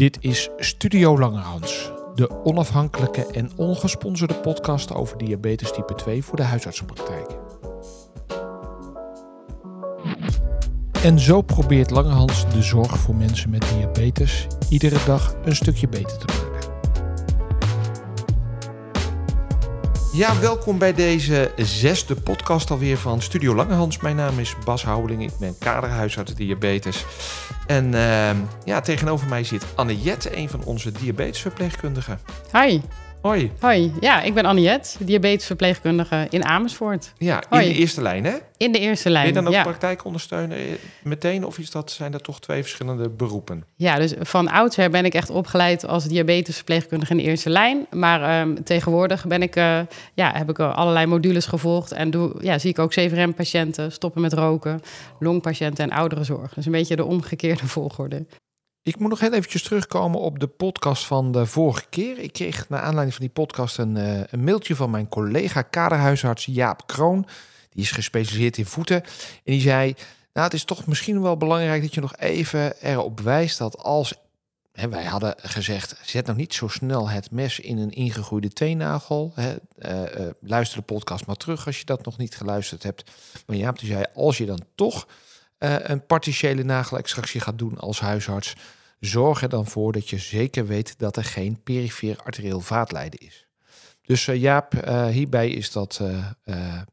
Dit is Studio Langerhans, de onafhankelijke en ongesponsorde podcast over diabetes type 2 voor de huisartsenpraktijk. En zo probeert Langerhans de zorg voor mensen met diabetes iedere dag een stukje beter te maken. Ja, welkom bij deze zesde podcast alweer van Studio Langerhans. Mijn naam is Bas Houweling, ik ben kaderhuisarts diabetes. En uh, ja, tegenover mij zit Anne-Jet, een van onze diabetesverpleegkundigen. Hi. Hoi. Hoi, ja, ik ben Anniet, diabetesverpleegkundige in Amersfoort. Ja, in de eerste lijn, hè? In de eerste lijn, Ben je dan ook ja. praktijk ondersteunen eh, meteen of is dat, zijn dat toch twee verschillende beroepen? Ja, dus van oudsher ben ik echt opgeleid als diabetesverpleegkundige in de eerste lijn. Maar ehm, tegenwoordig ben ik, eh, ja, heb ik eh, allerlei modules gevolgd en doe, ja, zie ik ook CVRM-patiënten, stoppen met roken, longpatiënten en ouderenzorg. Dus een beetje de omgekeerde volgorde. Ik moet nog heel eventjes terugkomen op de podcast van de vorige keer. Ik kreeg naar aanleiding van die podcast een, uh, een mailtje van mijn collega kaderhuisarts Jaap Kroon. Die is gespecialiseerd in voeten. En die zei, nou het is toch misschien wel belangrijk dat je nog even erop wijst dat als... Hè, wij hadden gezegd, zet nou niet zo snel het mes in een ingegroeide teennagel. Hè, uh, uh, luister de podcast maar terug als je dat nog niet geluisterd hebt. Maar Jaap die zei, als je dan toch... Uh, een partiële nagelextractie gaat doen als huisarts, zorg er dan voor dat je zeker weet dat er geen perifeer arterieel vaatlijden is. Dus uh, Jaap, uh, hierbij is dat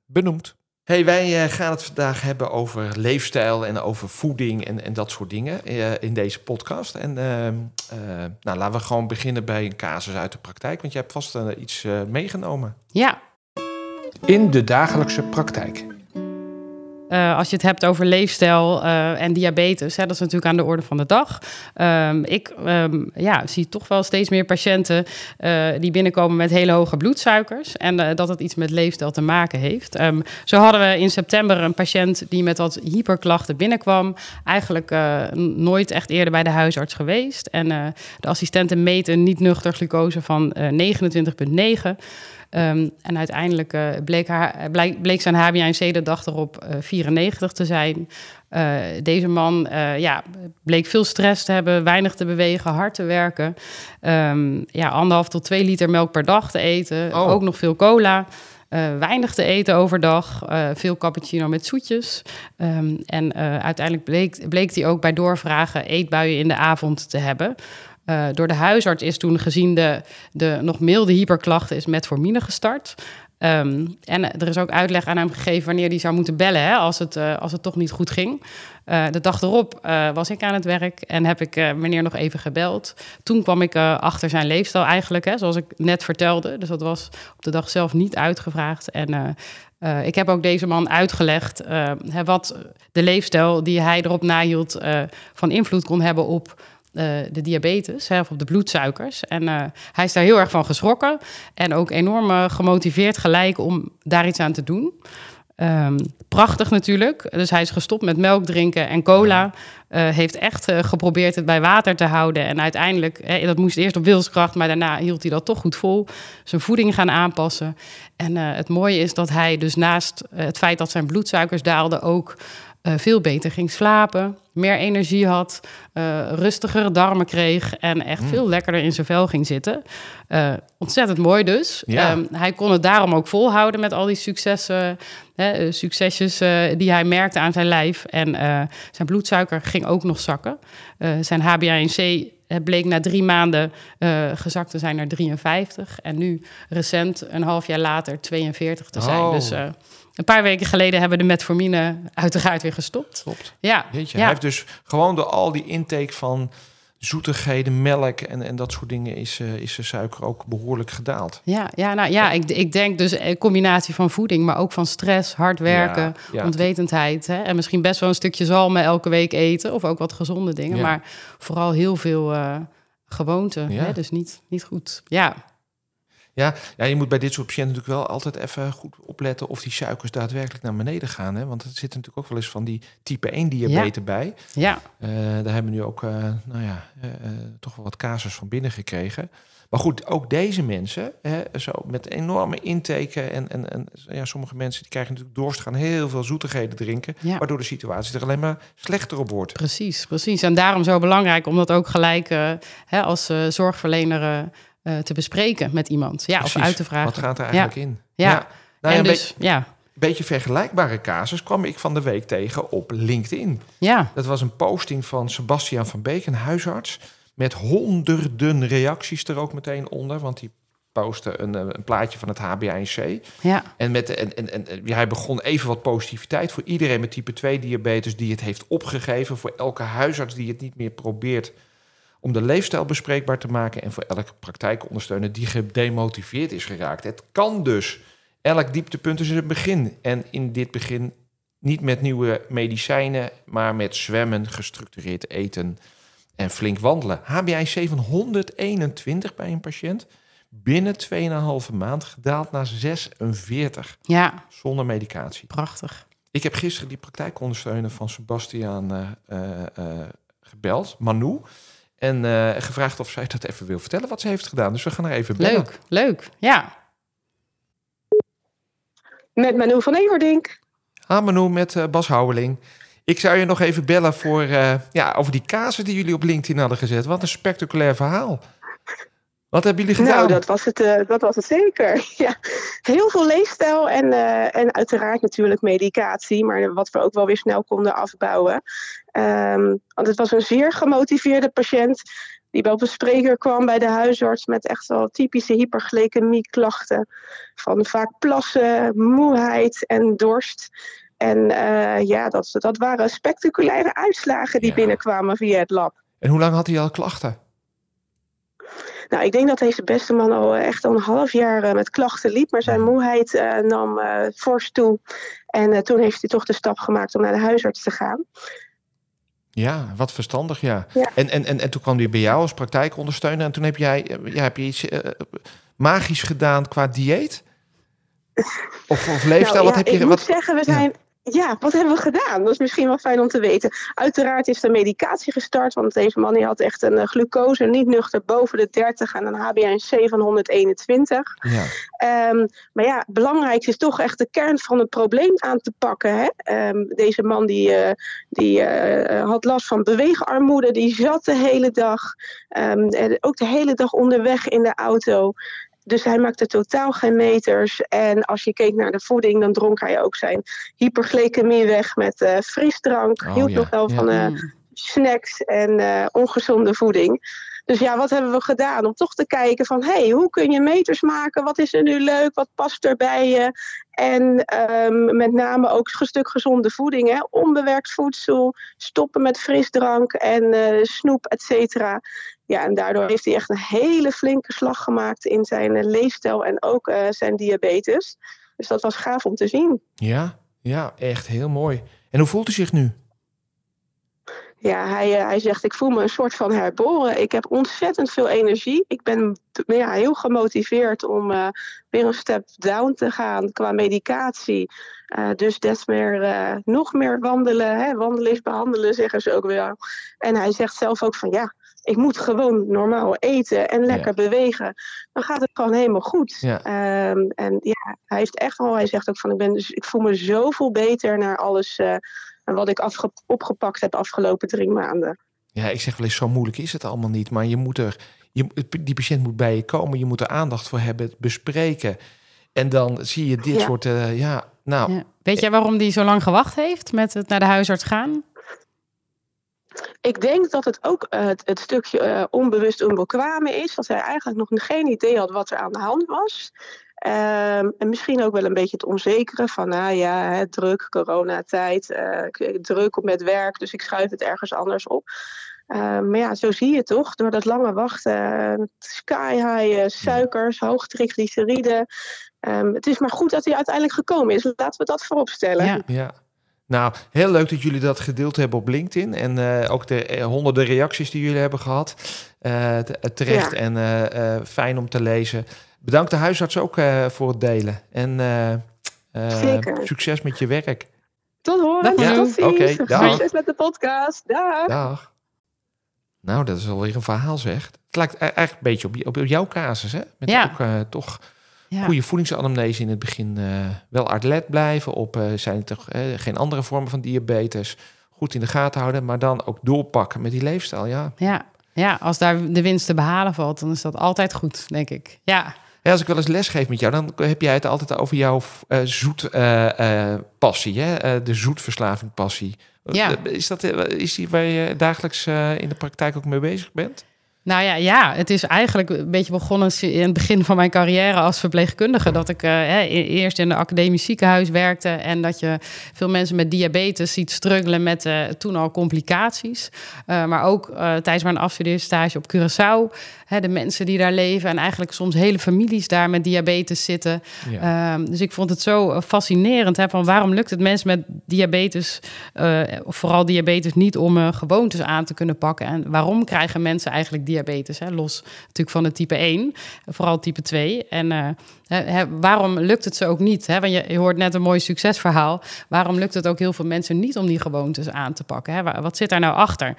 benoemd. Hey, wij gaan het vandaag hebben over leefstijl en over voeding en, en dat soort dingen in deze podcast. En nou, laten we gewoon beginnen bij een casus uit de praktijk, want je hebt vast iets meegenomen. Ja. In de dagelijkse praktijk. Uh, als je het hebt over leefstijl uh, en diabetes, hè, dat is natuurlijk aan de orde van de dag. Um, ik um, ja, zie toch wel steeds meer patiënten uh, die binnenkomen met hele hoge bloedsuikers. En dat het iets met leefstijl te maken heeft. Um, zo hadden we in september een patiënt die met wat hyperklachten binnenkwam. Eigenlijk nooit echt eerder bij de huisarts geweest. En de assistenten meten niet nuchter glucose van 29,9. Um, en uiteindelijk uh, bleek, haar, bleek, bleek zijn HbA1c de dag erop uh, 94 te zijn. Uh, deze man ja, bleek veel stress te hebben, weinig te bewegen, hard te werken. Um, ja, anderhalf tot twee liter melk per dag te eten. Oh. Ook nog veel cola. Uh, weinig te eten overdag, uh, veel cappuccino met zoetjes. Um, en uh, uiteindelijk bleek, bleek hij ook bij doorvragen eetbuien in de avond te hebben. Uh, door de huisarts is toen gezien de, de nog milde hyperklachten is metformine gestart. Um, en er is ook uitleg aan hem gegeven wanneer hij zou moeten bellen hè, als, het, uh, als het toch niet goed ging. Uh, de dag erop was ik aan het werk en heb ik meneer nog even gebeld. Toen kwam ik achter zijn leefstijl eigenlijk, hè, zoals ik net vertelde. Dus dat was op de dag zelf niet uitgevraagd. En ik heb ook deze man uitgelegd wat de leefstijl die hij erop nahield van invloed kon hebben op de diabetes hè, of op de bloedsuikers. En hij is daar heel erg van geschrokken en ook enorm gemotiveerd gelijk om daar iets aan te doen. Um, prachtig natuurlijk. Dus hij is gestopt met melk drinken en cola. Uh, heeft echt uh, geprobeerd het bij water te houden. En uiteindelijk, hè, dat moest eerst op wilskracht, maar daarna hield hij dat toch goed vol. Zijn voeding gaan aanpassen. En uh, het mooie is dat hij dus naast het feit dat zijn bloedsuikers daalden ook veel beter ging slapen, meer energie had, uh, rustigere darmen kreeg en echt mm. veel lekkerder in zijn vel ging zitten. Uh, ontzettend mooi dus. Ja. Um, hij kon het daarom ook volhouden met al die successen, hè, succesjes uh, die hij merkte aan zijn lijf. En zijn bloedsuiker ging ook nog zakken. zijn HbA1c het bleek na drie maanden uh, gezakt te zijn naar 53. En nu recent, een half jaar later, 42 te zijn. Oh. Dus uh, een paar weken geleden hebben we de metformine uiteraard weer gestopt. Klopt. Ja. Ja. hij heeft dus gewoon door al die intake van zoetigheden, melk en, en dat soort dingen is, uh, is de suiker ook behoorlijk gedaald. Ja, ja, nou, ja ik, ik denk dus een combinatie van voeding, maar ook van stress, hard werken, Ja, ja. ontwetendheid. Hè? En misschien best wel een stukje zalmen elke week eten of ook wat gezonde dingen, Ja. maar vooral heel veel uh, gewoonten. Hè? Dus niet, niet goed. Ja. Ja, ja, je moet bij dit soort patiënten natuurlijk wel altijd even goed opletten of die suikers daadwerkelijk naar beneden gaan. Hè? Want er zit natuurlijk ook wel eens van die type 1 diabetes bij. Ja. Uh, daar hebben we nu ook, uh, nou ja, uh, toch wel wat casus van binnen gekregen. Maar goed, ook deze mensen, hè, zo met enorme inteken en, en, en ja, sommige mensen die krijgen natuurlijk dorst, gaan heel veel zoetigheden drinken, Ja. waardoor de situatie er alleen maar slechter op wordt. Precies, precies. En daarom zo belangrijk om dat ook gelijk eh, hè, als eh, zorgverlener eh, te bespreken met iemand. Ja, Precies. of uit te vragen. Wat gaat er eigenlijk in? Ja. Nou ja, en een dus, ja, be- beetje vergelijkbare casus kwam ik van de week tegen op LinkedIn. ja, Dat was een posting van Sebastian van Beek, een huisarts. Met honderden reacties er ook meteen onder. Want die postte een, eh, een plaatje van het HbA1c. ja, En, met, en, en, en ja, hij begon even wat positiviteit voor iedereen met type 2 diabetes die het heeft opgegeven. Voor elke huisarts die het niet meer probeert om de leefstijl bespreekbaar te maken. En voor elke praktijkondersteuner die gedemotiveerd is geraakt. Het kan dus. Elk dieptepunt is een begin. En in dit begin niet met nieuwe medicijnen, maar met zwemmen, gestructureerd eten en flink wandelen. HbA1c van 121 bij een patiënt. Binnen 2,5 maand gedaald naar 46 ja, zonder medicatie. prachtig. Ik heb gisteren die praktijkondersteuner van Sebastian eh, eh, eh, gebeld, Manu. En eh, gevraagd of zij dat even wil vertellen wat ze heeft gedaan. Dus we gaan er even bellen. Leuk, leuk. Ja, Met Manu van Everdink. Ah, Manu met eh, Bas Houweling. Ik zou je nog even bellen voor, eh, ja, over die kazen die jullie op LinkedIn hadden gezet. Wat een spectaculair verhaal. Wat hebben jullie gedaan? Nou, dat was het, eh, dat was het zeker. Ja. Heel veel leefstijl en, eh, en uiteraard natuurlijk medicatie, maar wat we ook wel weer snel konden afbouwen. Ehm, want het was een zeer gemotiveerde patiënt die bij op een spreker kwam bij de huisarts met echt wel typische hyperglycemie klachten. Van vaak plassen, moeheid en dorst. En eh, ja, dat, dat waren spectaculaire uitslagen die Ja. binnenkwamen via het lab. En hoe lang had hij al klachten? Nou, ik denk dat deze beste man al eh, echt al een half jaar eh, met klachten liep. Maar zijn moeheid eh, nam fors toe. En toen heeft hij toch de stap gemaakt om naar de huisarts te gaan. Ja, wat verstandig, ja. Ja. En, en, en, en toen kwam hij bij jou als praktijkondersteuner. En toen heb jij ja, heb je iets magisch gedaan qua dieet? Of, of leefstijl? nou, wat ja, heb ik je, moet wat, zeggen, we zijn... Ja. Wat hebben we gedaan? Dat is misschien wel fijn om te weten. Uiteraard is de medicatie gestart, want deze man die had echt een eh, glucose niet nuchter boven de 30 en een HbA1c van 121. ja. Ehm, maar ja, het belangrijkste is toch echt de kern van het probleem aan te pakken. Hè? Ehm, deze man die, eh, die eh, had last van beweegarmoede, die zat de hele dag. En ook de hele dag onderweg in de auto. Dus hij maakte totaal geen meters. En als je keek naar de voeding, dan dronk hij ook zijn hyperglycemie weg met eh, frisdrank. Oh, Hield ja, nog wel ja. van eh, Mm. snacks en eh, ongezonde voeding. Dus ja, wat hebben we gedaan? Om toch te kijken van, hé, hey, hoe kun je meters maken? Wat is er nu leuk? Wat past er bij je? En ehm, met name ook een stuk gezonde voeding, hè? onbewerkt voedsel, stoppen met frisdrank en eh, snoep, et cetera. Ja, en daardoor heeft hij echt een hele flinke slag gemaakt in zijn leefstijl en ook eh, zijn diabetes. Dus dat was gaaf om te zien. ja, ja, echt heel mooi. En hoe voelt hij zich nu? Ja, hij, eh, hij zegt, ik voel me een soort van herboren. Ik heb ontzettend veel energie. Ik ben t- ja, heel gemotiveerd om eh, weer een step down te gaan qua medicatie. Eh, dus des meer, eh, nog meer wandelen. Hè? Wandelen is behandelen, zeggen ze ook wel. En hij zegt zelf ook van, ja, ik moet gewoon normaal eten en lekker bewegen. Dan gaat het gewoon helemaal goed. Ja. Ehm, en ja, hij heeft echt wel, hij zegt ook van, ik, ben, dus- ik voel me zoveel beter naar alles... eh, wat ik afge- opgepakt heb afgelopen drie maanden. Ja, ik zeg wel eens, zo moeilijk is het allemaal niet. Maar je moet er, je, die patiënt moet bij je komen. Je moet er aandacht voor hebben, het bespreken. En dan zie je dit Ja. soort, eh, ja, nou, Ja. Weet jij waarom die zo lang gewacht heeft met het naar de huisarts gaan? Ik denk dat het ook eh, het, het stukje eh, onbewust onbekwame is. Dat hij eigenlijk nog geen idee had wat er aan de hand was. Ehm, en misschien ook wel een beetje het onzekere van, nou ja, hè, druk, coronatijd, eh, k- druk met werk, dus ik schuif het ergens anders op. Ehm, maar ja, zo zie je toch, door dat lange wachten, sky high eh, suikers, hoog triglyceride. Ehm, het is maar goed dat hij uiteindelijk gekomen is. Laten we dat voorop stellen. Ja. Ja. Nou, heel leuk dat jullie dat gedeeld hebben op LinkedIn. En eh, ook de honderden reacties die jullie hebben gehad. Eh, te- eh, terecht Ja. en eh, eh, fijn om te lezen. Bedankt de huisarts ook uh, voor het delen. En Zeker. succes met je werk. Tot horen. Ja, tot ziens. Oké, dag. Succes met de podcast. Dag. Dag. Nou, dat is alweer een verhaal, zeg. Het lijkt e- eigenlijk een beetje op, op jouw casus, hè? Met Ja. ook eh, toch Ja. goede voedingsanamnese in het begin. eh, wel alert blijven op, eh, zijn er toch eh, geen andere vormen van diabetes. Goed in de gaten houden, maar dan ook doorpakken met die leefstijl, ja. Ja. ja, als daar de winst te behalen valt, dan is dat altijd goed, denk ik. Ja, Als ik wel eens les geef met jou, dan heb jij het altijd over jouw eh, zoet eh, eh, passie, hè? De zoetverslaving passie. Ja. Eh, Is dat is die waar je dagelijks in de praktijk ook mee bezig bent? Nou ja, ja, het is eigenlijk een beetje begonnen in het begin van mijn carrière als verpleegkundige. Dat ik eh, e- eerst in een academisch ziekenhuis werkte. En dat je veel mensen met diabetes ziet struggelen met eh, toen al complicaties. Eh, maar ook tijdens mijn afstudeerstage op Curaçao. Hè, de mensen die daar leven. En eigenlijk soms hele families daar met diabetes zitten. Ja. Ehm, dus ik vond het zo fascinerend. Hè, van waarom lukt het mensen met diabetes, of vooral diabetes, niet om gewoontes aan te kunnen pakken? En waarom krijgen mensen eigenlijk diabetes? Hè? Los natuurlijk van het type 1, vooral type 2. En eh, hè, waarom lukt het ze ook niet? Hè? Want je, je hoort net een mooi succesverhaal. Waarom lukt het ook heel veel mensen niet om die gewoontes aan te pakken? Hè? Wa- Wat zit daar nou achter?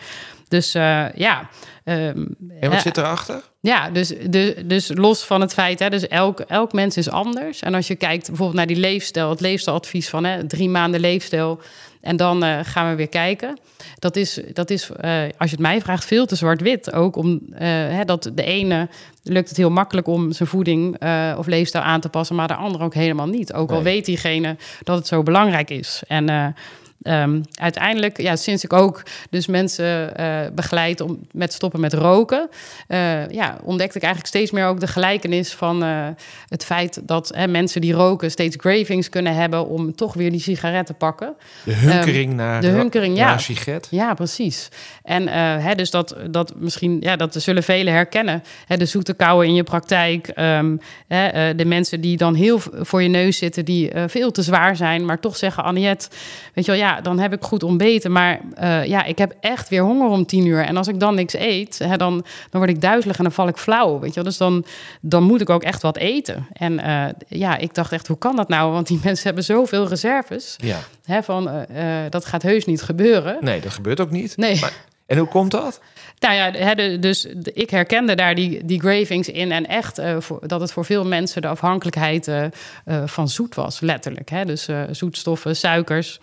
Dus eh, ja. ehm, En wat zit erachter? ja, dus, de, dus los van het feit, hè, dus elk, elk mens is anders. En als je kijkt bijvoorbeeld naar die leefstijl, het leefstijladvies van hè, drie maanden leefstijl. En dan eh, gaan we weer kijken. Dat is, dat is eh, als je het mij vraagt, veel te zwart-wit. Ook om eh, hè, dat de ene lukt het heel makkelijk om zijn voeding of leefstijl aan te passen, maar de andere ook helemaal niet. Ook al Nee. weet diegene dat het zo belangrijk is. En ehm, uiteindelijk, ja, sinds ik ook dus mensen eh, begeleid om met stoppen met roken, eh, ja, ontdekte ik eigenlijk steeds meer ook de gelijkenis van eh, het feit dat hè, mensen die roken steeds cravings kunnen hebben om toch weer die sigaret te pakken. De hunkering naar Ehm, de hunkering, ja. naar sigaret. Ja, precies. En hè, dus dat, dat misschien, ja, dat zullen velen herkennen. Hè, de zoete kouwen in je praktijk. ehm, hè, de mensen die dan heel voor je neus zitten, die veel te zwaar zijn, maar toch zeggen: Aniet, weet je wel, ja, dan heb ik goed ontbeten. Maar eh, ja, ik heb echt weer honger om tien uur. En als ik dan niks eet, hè, dan, dan word ik duizelig en dan val ik flauw. Weet je wel? Dus dan, dan moet ik ook echt wat eten. En eh, ja, ik dacht echt, hoe kan dat nou? Want die mensen hebben zoveel reserves. Ja. Hè, van, eh, dat gaat heus niet gebeuren. Nee, dat gebeurt ook niet. Nee. Maar, en hoe komt dat? Nou ja, dus ik herkende daar die, die gravings in. En echt voor, dat het voor veel mensen de afhankelijkheid van zoet was, letterlijk. Hè? Dus zoetstoffen, suikers.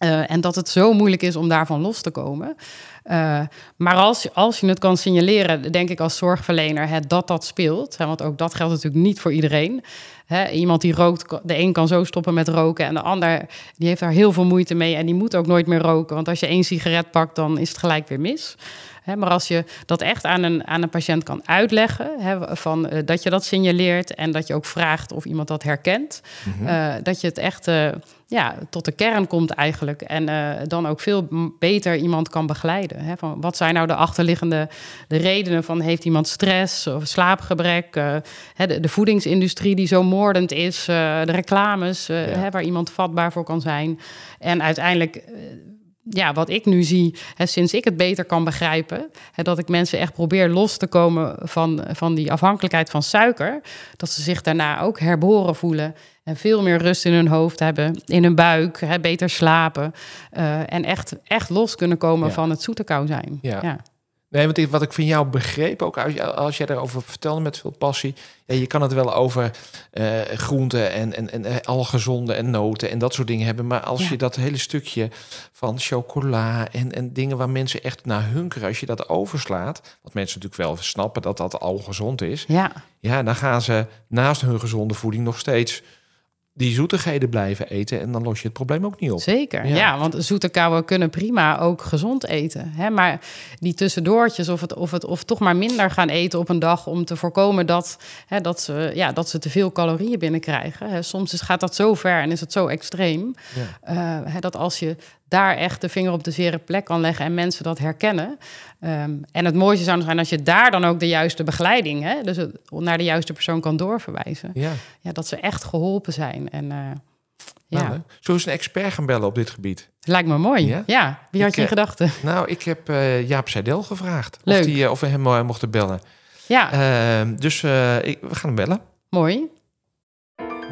Eh, en dat het zo moeilijk is om daarvan los te komen. Eh, maar als, als je het kan signaleren, denk ik als zorgverlener, hè, dat dat speelt. Hè, want ook dat geldt natuurlijk niet voor iedereen. Hè, iemand die rookt, de een kan zo stoppen met roken en de ander die heeft daar heel veel moeite mee en die moet ook nooit meer roken. Want als je één sigaret pakt, dan is het gelijk weer mis. Hè, maar als je dat echt aan een, aan een patiënt kan uitleggen, hè, van, eh, dat je dat signaleert en dat je ook vraagt of iemand dat herkent, eh, dat je het echt ja, tot de kern komt eigenlijk. En eh, dan ook veel beter iemand kan begeleiden. Hè, van wat zijn nou de achterliggende de redenen van heeft iemand stress of slaapgebrek? eh, hè, de, de voedingsindustrie die zo moordend is, eh, de reclames Ja. hè, waar iemand vatbaar voor kan zijn. En uiteindelijk. Ja, wat ik nu zie, hè, sinds ik het beter kan begrijpen, hè, dat ik mensen echt probeer los te komen van, van die afhankelijkheid van suiker, dat ze zich daarna ook herboren voelen en veel meer rust in hun hoofd hebben, in hun buik, hè, beter slapen eh, en echt, echt los kunnen komen Ja. van het zoete kou zijn. Ja. ja. Nee, want wat ik van jou begreep, ook als, als jij daarover vertelde met veel passie. Ja, je kan het wel over eh, groenten en, en, en eh, algezonde en noten en dat soort dingen hebben. Maar als Ja. je dat hele stukje van chocola en, en dingen waar mensen echt naar hunkeren, als je dat overslaat, wat mensen natuurlijk wel snappen dat dat al gezond is. ja. Ja, dan gaan ze naast hun gezonde voeding nog steeds die zoetigheden blijven eten. En dan los je het probleem ook niet op. Zeker, Ja. ja. want zoete kouwen kunnen prima ook gezond eten. Hè? Maar die tussendoortjes of, het, of, het, of toch maar minder gaan eten op een dag... om te voorkomen dat, hè, dat, ze, ja, dat ze te veel calorieën binnenkrijgen. Hè? Soms is, gaat dat zo ver en is het zo extreem... Ja. eh, hè, dat als je daar echt de vinger op de zere plek kan leggen... en mensen dat herkennen... ehm, en het mooiste zou zijn als je daar dan ook de juiste begeleiding... Hè, dus het, naar de juiste persoon kan doorverwijzen. Ja, Ja, dat ze echt geholpen zijn. En, eh, ja. nou, hè. Zo is een expert gaan bellen op dit gebied. Lijkt me mooi. Ja? Ja, wie had Ik, je in eh, gedachten? Nou, ik heb eh, Jaap Seidel gevraagd of, Leuk. die, eh, of we hem mochten bellen. Ja, Ehm, dus eh, ik, we gaan hem bellen. Mooi.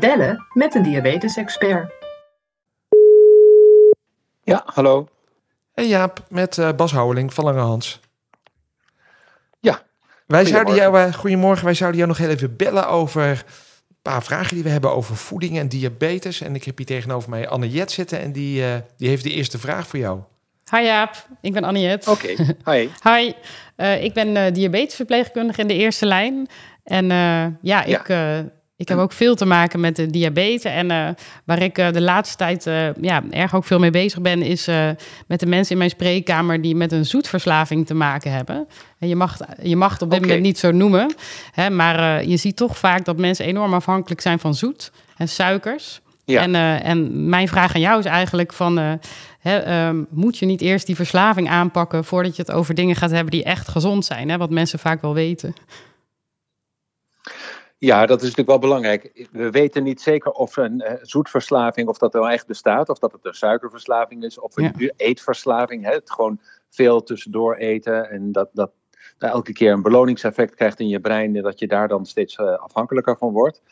Bellen met een diabetesexpert. Ja, hallo. Jaap, met eh, Bas Houweling van Lange Hans. Ja, Wij zouden jou, goedemorgen. eh, goedemorgen, wij zouden jou nog heel even bellen over een paar vragen die we hebben over voeding en diabetes. En ik heb hier tegenover mij Anne Jet zitten en die, eh, die heeft de eerste vraag voor jou. Hi Jaap, ik ben Anniet. Oké, hi. Hi, Eh, ik ben eh, diabetesverpleegkundige in de eerste lijn. En eh, ja, ik, eh, ik heb ook veel te maken met de diabetes. En eh, waar ik eh, de laatste tijd eh, ja, erg ook veel mee bezig ben, is met de mensen in mijn spreekkamer die met een zoetverslaving te maken hebben. En je mag, je mag het op dit moment niet zo noemen, hè, maar je ziet toch vaak dat mensen enorm afhankelijk zijn van zoet en suikers. Ja. En, en mijn vraag aan jou is eigenlijk van... eh, hè, ehm, moet je niet eerst die verslaving aanpakken... voordat je het over dingen gaat hebben die echt gezond zijn? Hè? Wat mensen vaak wel weten. Ja, dat is natuurlijk wel belangrijk. We weten niet zeker of een eh, zoetverslaving, of dat wel echt bestaat, of dat het een suikerverslaving is, of een Ja. eetverslaving. Hè? Het gewoon veel tussendoor eten en dat, dat elke keer een beloningseffect krijgt in je brein en dat je daar dan steeds eh, afhankelijker van wordt.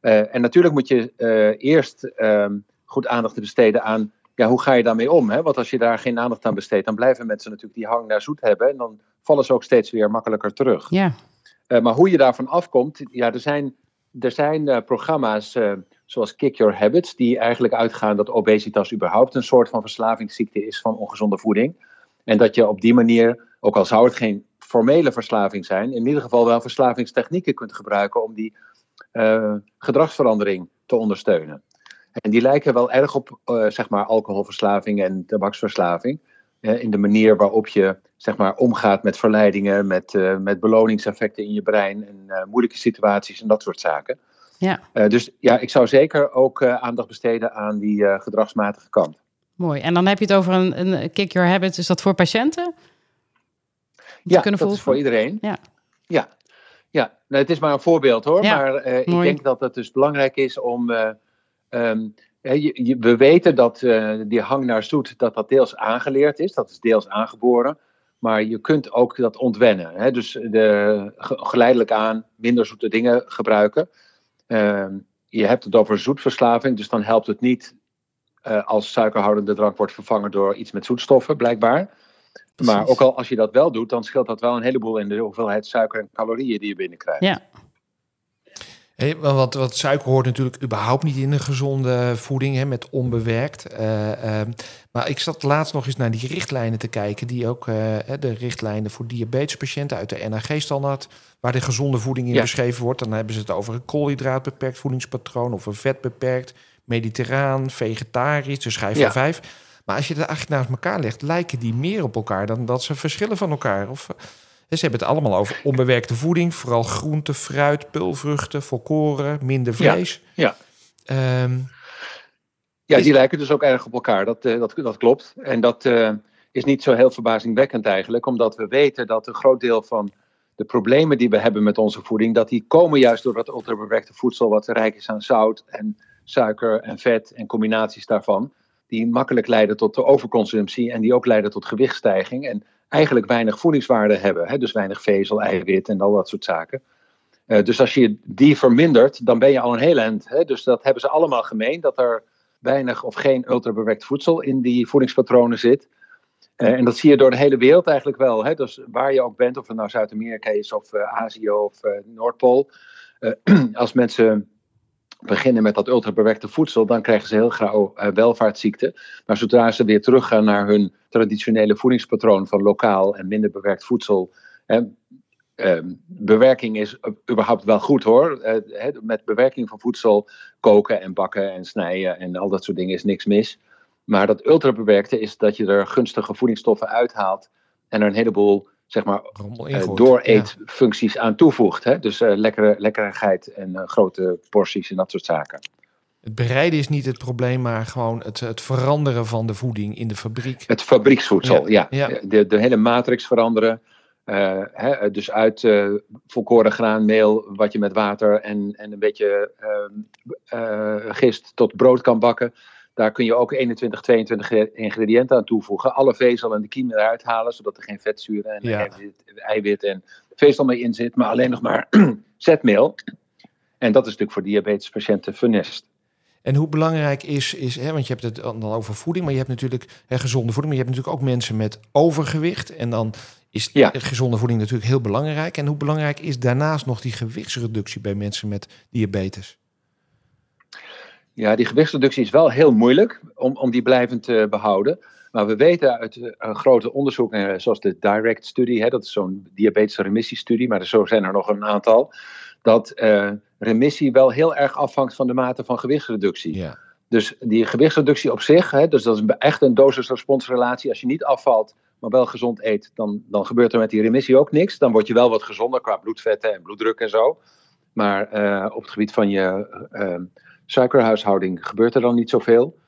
Eh, en natuurlijk moet je eerst ehm, goed aandacht besteden aan ja, hoe ga je daarmee om? Hè? Want als je daar geen aandacht aan besteedt, dan blijven mensen natuurlijk die hang naar zoet hebben en dan vallen ze ook steeds weer makkelijker terug. Ja, Uh, maar hoe je daarvan afkomt, ja, er zijn, er zijn uh, programma's uh, zoals Kick Your Habits, die eigenlijk uitgaan dat obesitas überhaupt een soort van verslavingsziekte is van ongezonde voeding. En dat je op die manier, ook al zou het geen formele verslaving zijn, in ieder geval wel verslavingstechnieken kunt gebruiken om die gedragsverandering te ondersteunen. En die lijken wel erg op zeg maar alcoholverslaving en tabaksverslaving. In de manier waarop je zeg maar, omgaat met verleidingen, met, uh, met beloningseffecten in je brein en uh, moeilijke situaties en dat soort zaken. ja. dus ja, ik zou zeker ook aandacht besteden aan die gedragsmatige kant. mooi. En dan heb je het over een, een Kick Your Habits. Is dat voor patiënten? Ja, dat volgen? is voor iedereen. Ja. Ja, ja. Nou, het is maar een voorbeeld hoor. Ja, maar ik denk dat het dus belangrijk is om. Um, je, we weten dat die hang naar zoet, dat dat deels aangeleerd is, dat is deels aangeboren. Maar je kunt ook dat ontwennen. Hè? Dus de, geleidelijk aan minder zoete dingen gebruiken. Ehm, je hebt het over zoetverslaving, dus dan helpt het niet als suikerhoudende drank wordt vervangen door iets met zoetstoffen, blijkbaar. Precies. Maar ook al als je dat wel doet, dan scheelt dat wel een heleboel in de hoeveelheid suiker en calorieën die je binnenkrijgt. Ja. Hey, want wat suiker hoort natuurlijk überhaupt niet in een gezonde voeding, hè, met onbewerkt. Uh, uh, maar ik zat laatst nog eens naar die richtlijnen te kijken, die ook uh, de richtlijnen voor diabetespatiënten uit de NAG-standaard, waar de gezonde voeding in Ja. beschreven wordt. Dan hebben ze het over een koolhydraatbeperkt voedingspatroon of een vetbeperkt, mediterraan, vegetarisch, de schijf van Ja. vijf. Maar als je het eigenlijk naast elkaar legt, lijken die meer op elkaar dan dat ze verschillen van elkaar. Of, eh, ze hebben het allemaal over onbewerkte voeding, vooral groente, fruit, pulvruchten, volkoren, minder vlees. Ja. Ehm, Ja, Is- die lijken dus ook erg op elkaar. Dat, eh, dat, dat klopt. En dat eh, is niet zo heel verbazingwekkend eigenlijk, omdat we weten dat een groot deel van de problemen die we hebben met onze voeding, dat die komen juist door dat ultrabewerkte voedsel wat rijk is aan zout en suiker en vet en combinaties daarvan, die makkelijk leiden tot de overconsumptie en die ook leiden tot gewichtstijging en eigenlijk weinig voedingswaarde hebben. Hè? Dus weinig vezel, eiwit en al dat soort zaken. Eh, dus als je die vermindert, dan ben je al een heel eind. Hè? Dus dat hebben ze allemaal gemeen, dat er weinig of geen ultrabewerkt voedsel in die voedingspatronen zit. Eh, en dat zie je door de hele wereld eigenlijk wel. Hè? Dus waar je ook bent, of het nou Zuid-Amerika is of eh, Azië of Noordpool. als mensen beginnen met dat ultrabewerkte voedsel, dan krijgen ze heel gauw eh, welvaartsziekten. Maar zodra ze weer teruggaan naar hun traditionele voedingspatroon van lokaal en minder bewerkt voedsel. Hè, ehm, bewerking is überhaupt wel goed hoor. Eh, met bewerking van voedsel, koken en bakken en snijden en al dat soort dingen is niks mis. Maar dat ultrabewerkte is dat je er gunstige voedingsstoffen uithaalt en er een heleboel zeg maar, eh, ingooit. dooreetfuncties aan toevoegt. Hè? Dus eh, lekkere, lekkerigheid en eh, grote porties en dat soort zaken. Het bereiden is niet het probleem, maar gewoon het, het veranderen van de voeding in de fabriek. Het fabrieksvoedsel, ja. Ja, ja. De, de hele matrix veranderen. Hè, dus uit volkoren graanmeel, wat je met water en, en een beetje ehm, eh, gist tot brood kan bakken. Daar kun je ook 21, 22 ingrediënten aan toevoegen. Alle vezel en de kiem eruit halen, zodat er geen vetzuren en Ja. eiwit, eiwit en vezel mee in zit. Maar alleen nog maar zetmeel. En dat is natuurlijk voor diabetespatiënten funest. En hoe belangrijk is, is hè, want je hebt het dan over voeding, maar je hebt natuurlijk hè, gezonde voeding, maar je hebt natuurlijk ook mensen met overgewicht. En dan is Ja. gezonde voeding natuurlijk heel belangrijk. En hoe belangrijk is daarnaast nog die gewichtsreductie bij mensen met diabetes? Ja, die gewichtsreductie is wel heel moeilijk om, om die blijvend te behouden. Maar we weten uit eh, grote onderzoeken, eh, zoals de DIRECT-studie, hè, dat is zo'n diabetische remissiestudie, maar zo zijn er nog een aantal, dat eh, remissie wel heel erg afhangt van de mate van gewichtsreductie. Ja. Dus die gewichtsreductie op zich, hè, dus dat is een- echt een dosis-responsrelatie. Als je niet afvalt, maar wel gezond eet, dan, dan gebeurt er met die remissie ook niks. Dan word je wel wat gezonder qua bloedvetten en bloeddruk en zo. Maar op het gebied van je suikerhuishouding gebeurt er dan niet zoveel.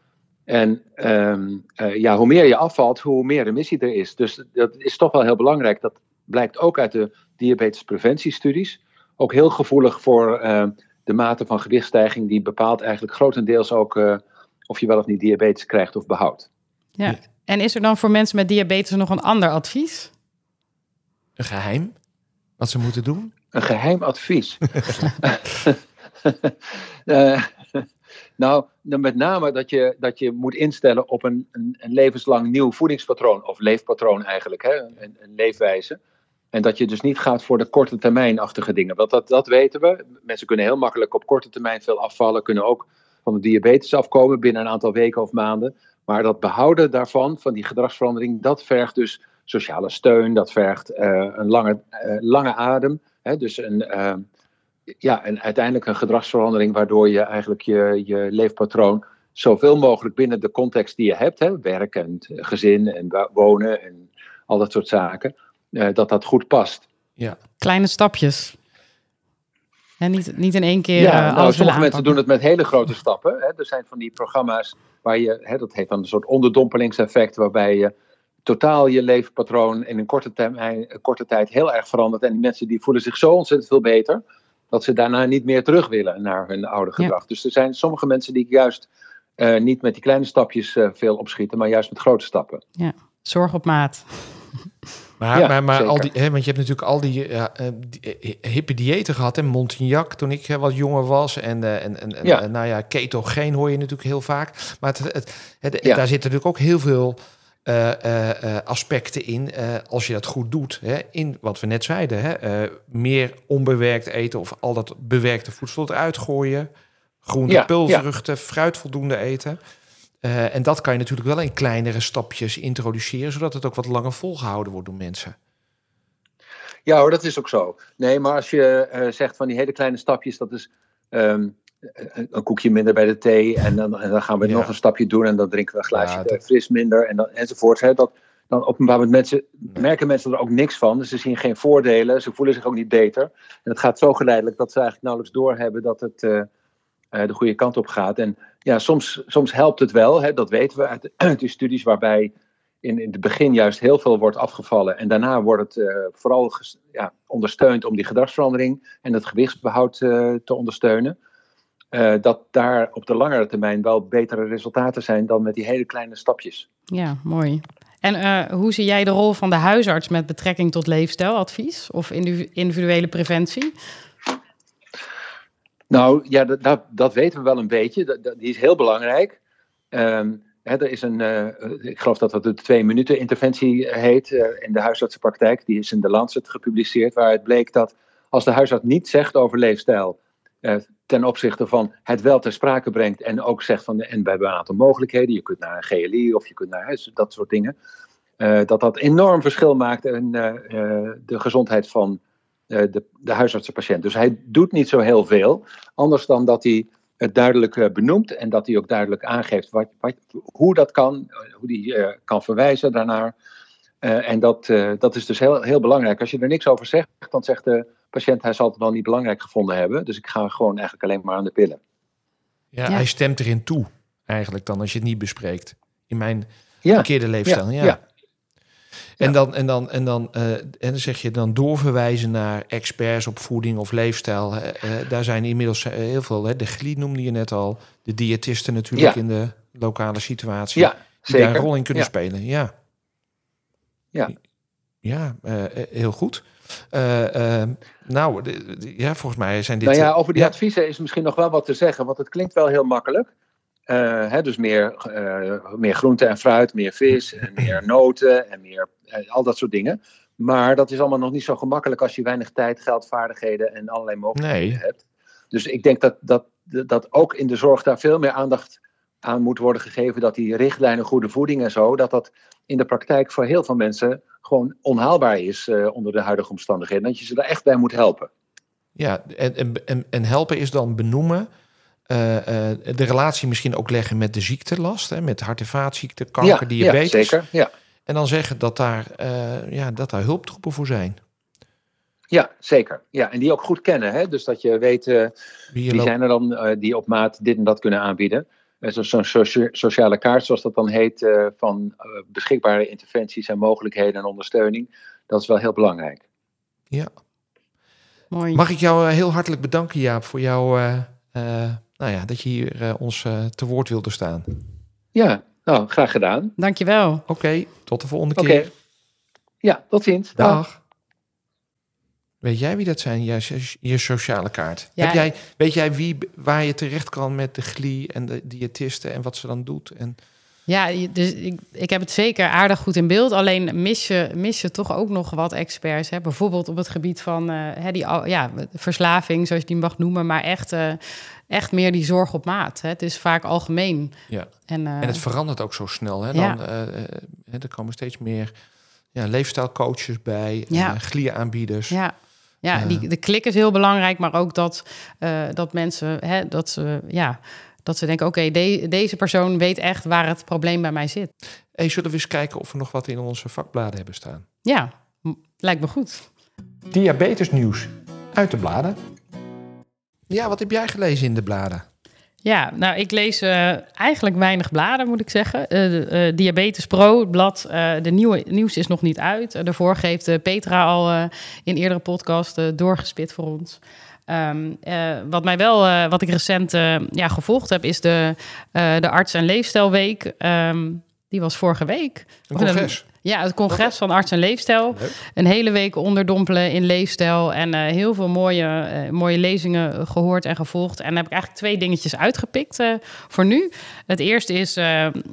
En ehm, eh, ja, hoe meer je afvalt, hoe meer remissie er is. Dus dat is toch wel heel belangrijk. Dat blijkt ook uit de diabetespreventiestudies. Ook heel gevoelig voor eh, de mate van gewichtsstijging. Die bepaalt eigenlijk grotendeels ook eh, of je wel of niet diabetes krijgt of behoudt. Ja. En is er dan voor mensen met diabetes nog een ander advies? Een geheim? Wat ze moeten doen? Een geheim advies. Eh, nou, met name dat je, dat je moet instellen op een, een, een levenslang nieuw voedingspatroon, of leefpatroon eigenlijk, hè? Een, een leefwijze. En dat je dus niet gaat voor de korte termijnachtige dingen. Want dat, dat weten we. Mensen kunnen heel makkelijk op korte termijn veel afvallen, kunnen ook van de diabetes afkomen binnen een aantal weken of maanden. Maar dat behouden daarvan, van die gedragsverandering, dat vergt dus sociale steun, dat vergt eh, een lange, eh, lange adem. Hè? Dus een, eh, ja, en uiteindelijk een gedragsverandering waardoor je eigenlijk je, je leefpatroon zoveel mogelijk binnen de context die je hebt, hè, werk en eh, gezin en wonen en al dat soort zaken, eh, dat dat goed past. Kleine stapjes. En niet, niet in één keer Ja, eh, nou, alles sommige mensen doen het met hele grote stappen. Hè. Er zijn van die programma's waar je, hè, dat heet dan een soort onderdompelingseffect, waarbij je totaal je leefpatroon in een korte, termijn, een korte tijd heel erg verandert. En die mensen die voelen zich zo ontzettend veel beter, dat ze daarna niet meer terug willen naar hun oude Ja. gedrag. Dus er zijn sommige mensen die juist eh, niet met die kleine stapjes eh, veel opschieten, maar juist met grote stappen. Zorg op maat. Maar, Ja, maar, maar al die, hè, want je hebt natuurlijk al die, ja, eh, die, hippe diëten gehad. En Montignac toen ik eh, wat jonger was. En, eh, en, en, Ja. nou ja, ketogeen hoor je natuurlijk heel vaak. Maar het, het, het- Ja. daar zitten natuurlijk ook heel veel eh, eh, eh, aspecten in. als je dat goed doet. Hè, in wat we net zeiden. Hè, meer onbewerkt eten of al dat bewerkte voedsel eruit gooien. Groente, Ja, pulvruchten, fruit voldoende eten. En dat kan je natuurlijk wel in kleinere stapjes introduceren, zodat het ook wat langer volgehouden wordt door mensen. Ja hoor, dat is ook zo. Nee, maar als je zegt van die hele kleine stapjes, dat is ehm, een, een koekje minder bij de thee. En dan, en dan gaan we Ja. nog een stapje doen en dan drinken we een glaasje Ja, eh, dat- fris minder en dan, enzovoort. Hè, dat, dan op een bepaald moment mensen, merken mensen er ook niks van. Dus ze zien geen voordelen, ze voelen zich ook niet beter. En het gaat zo geleidelijk dat ze eigenlijk nauwelijks doorhebben dat het eh, eh, de goede kant op gaat. En ja, soms, soms helpt het wel, hè, dat weten we uit, uit die studies waarbij in, in het begin juist heel veel wordt afgevallen. En daarna wordt het eh, vooral ges- ja, ondersteund om die gedragsverandering en het gewichtsbehoud eh, te ondersteunen. Eh, dat daar op de langere termijn wel betere resultaten zijn dan met die hele kleine stapjes. Ja, mooi. En eh, hoe zie jij de rol van de huisarts met betrekking tot leefstijladvies of individu- individuele preventie? Nou ja, dat, dat, dat weten we wel een beetje. Dat, die is heel belangrijk. Ehm, hè, er is een, eh, ik geloof dat dat de twee minuten interventie heet in de huisartsenpraktijk. Die is in de Lancet gepubliceerd, waaruit bleek dat als de huisarts niet zegt over leefstijl ten opzichte van het wel ter sprake brengt en ook zegt van en we hebben een aantal mogelijkheden. Je kunt naar een GLI of je kunt naar hè, dat soort dingen. eh, dat dat enorm verschil maakt in eh, eh, de gezondheid van de, de huisartsenpatiënt. Dus hij doet niet zo heel veel. Anders dan dat hij het duidelijk benoemt en dat hij ook duidelijk aangeeft wat, hoe dat kan, hoe hij kan verwijzen daarnaar. En dat, dat is dus heel, heel belangrijk. Als je er niks over zegt, dan zegt de patiënt hij zal het wel niet belangrijk gevonden hebben. Dus ik ga gewoon eigenlijk alleen maar aan de pillen. Ja, Ja. Hij stemt erin toe, eigenlijk dan, als je het niet bespreekt. In mijn Ja, verkeerde leefstijl. Ja. ja. En, dan, en, dan, en, dan, eh, en dan zeg je dan doorverwijzen naar experts op voeding of leefstijl. Eh, eh, daar zijn inmiddels heel veel. Hè. De GLI noemde je net al. De diëtisten natuurlijk Ja. in de lokale situatie. ja die daar een rol in kunnen Ja. spelen. Ja. Ja. Ja, uh, heel goed. Uh, nou, de, de, ja, volgens mij zijn dit... Nou ja, over die ja. adviezen is misschien nog wel wat te zeggen, want het klinkt wel heel makkelijk. Hè, dus meer, meer groente en fruit, meer vis, en meer noten en meer, al dat soort dingen. Maar dat is allemaal nog niet zo gemakkelijk als je weinig tijd, geld, vaardigheden en allerlei mogelijkheden nee. hebt. Dus ik denk dat, dat, dat ook in de zorg daar veel meer aandacht aan moet worden gegeven. Dat die richtlijnen goede voeding en zo, dat dat in de praktijk voor heel veel mensen gewoon onhaalbaar is uh, onder de huidige omstandigheden. Dat je ze daar echt bij moet helpen. Ja, en, en, en helpen is dan benoemen. Uh, uh, de relatie misschien ook leggen met de ziektelast, hè, met hart- en vaatziekten, kanker, ja, diabetes. Ja, zeker. Ja. En dan zeggen dat daar, ja, dat daar hulptroepen voor zijn. Ja, zeker. Ja, en die ook goed kennen. Hè? Dus dat je weet wie, zijn er dan die op maat dit en dat kunnen aanbieden. Zo'n socia sociale kaart, zoals dat dan heet, van beschikbare interventies en mogelijkheden en ondersteuning. Dat is wel heel belangrijk. Ja. Mooi. Mag ik jou heel hartelijk bedanken, Jaap, voor jou, nou ja, dat je hier ons te woord wilde staan. Ja, nou, graag gedaan. Dankjewel. Oké, okay, tot de volgende keer. Oké. Ja, tot ziens. Dag. Dag. Weet jij wie dat zijn, je, je sociale kaart? Ja. Heb jij, weet jij wie, waar je terecht kan met de glie en de diëtisten en wat ze dan doet? En... Ja, dus ik, ik heb het zeker aardig goed in beeld. Alleen mis je, mis je toch ook nog wat experts. Hè? Bijvoorbeeld op het gebied van uh, hè, die, ja, verslaving, zoals je die mag noemen. Maar echt, uh, echt meer die zorg op maat. Hè? Het is vaak algemeen. Ja. En, uh, en het verandert ook zo snel. Hè? Dan, Ja. er komen steeds meer ja, leefstijlcoaches bij, Ja. glieaanbieders. Ja, ja die, de klik is heel belangrijk, maar ook dat, eh, dat mensen, hè, dat ze, ja, dat ze denken, oké, de- deze persoon weet echt waar het probleem bij mij zit. Hey, zullen we eens kijken of we nog wat in onze vakbladen hebben staan? Ja, lijkt me goed. Diabetesnieuws uit de bladen. Ja, wat heb jij gelezen in de bladen? Ja, nou, ik lees eh, eigenlijk weinig bladen, moet ik zeggen. Eh, eh, Diabetes Pro, het blad, de nieuwe nieuws is nog niet uit. Daarvoor heeft eh, Petra al in eerdere podcast doorgespit voor ons. Ehm, eh, wat mij wel, wat ik recent ja, gevolgd heb, is de, de Arts- en Leefstijlweek. Ehm, die was vorige week. Een congres. Ja, het congres van Arts en Leefstijl. Leuk. Een hele week onderdompelen in leefstijl. En eh, heel veel mooie, eh, mooie lezingen gehoord en gevolgd. En dan heb ik eigenlijk twee dingetjes uitgepikt eh, voor nu. Het eerste is